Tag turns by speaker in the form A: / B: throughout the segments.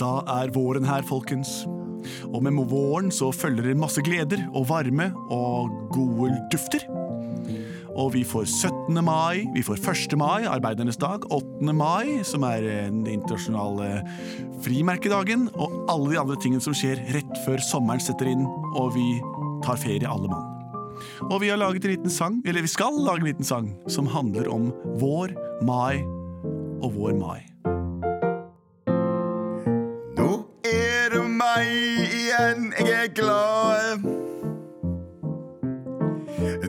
A: Da er våren her, folkens. Og med våren så følger det masse gleder og varme og gode dufter. Og vi får 17. mai, vi får 1. mai, arbeidernes dag, 8. mai, som er den internasjonale frimerkedagen, og alle de andre tingene som skjer rett før sommeren setter inn, og vi tar ferie alle mann. Og vi har laget en liten sang, eller vi skal lage en liten sang, som handler om vår, mai og vår mai.
B: Igjen, jeg er glad.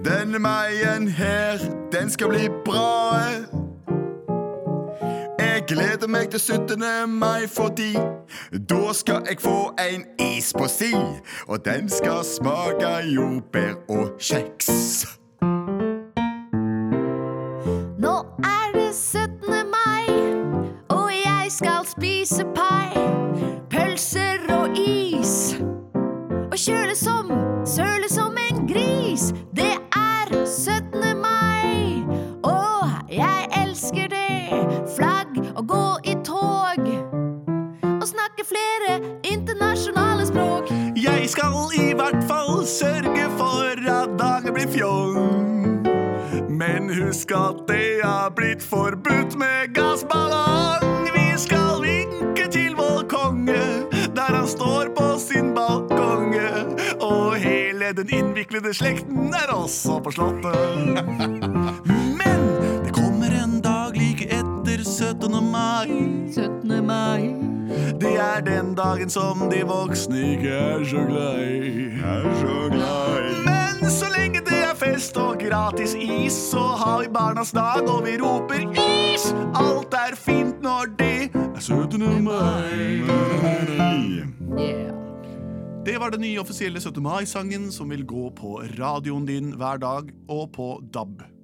B: Denne meien her, den skal bli bra. Jeg gleder meg til 17. mai fordi da skal jeg få en is på si. Og den skal smake jordbær og kjeks.
C: Jeg skal i
A: hvert fall sørge for at dagen blir fjong. Men husk at det har blitt forbudt med gassballong. Vi skal vinke til vår konge der han står på sin balkong. Og hele den innviklede slekten er også på slottet. Men det kommer en dag like etter 17. mai.
C: 17.
A: er den dagen som de voksne ikke er så glad i.
B: Er så glad i
A: Men så lenge det er fest og gratis is, så har vi barnas dag, og vi roper is! Alt er fint når det er 17. mai.
C: Yeah.
A: Det var den nye offisielle 17. mai-sangen som vil gå på radioen din hver dag og på DAB.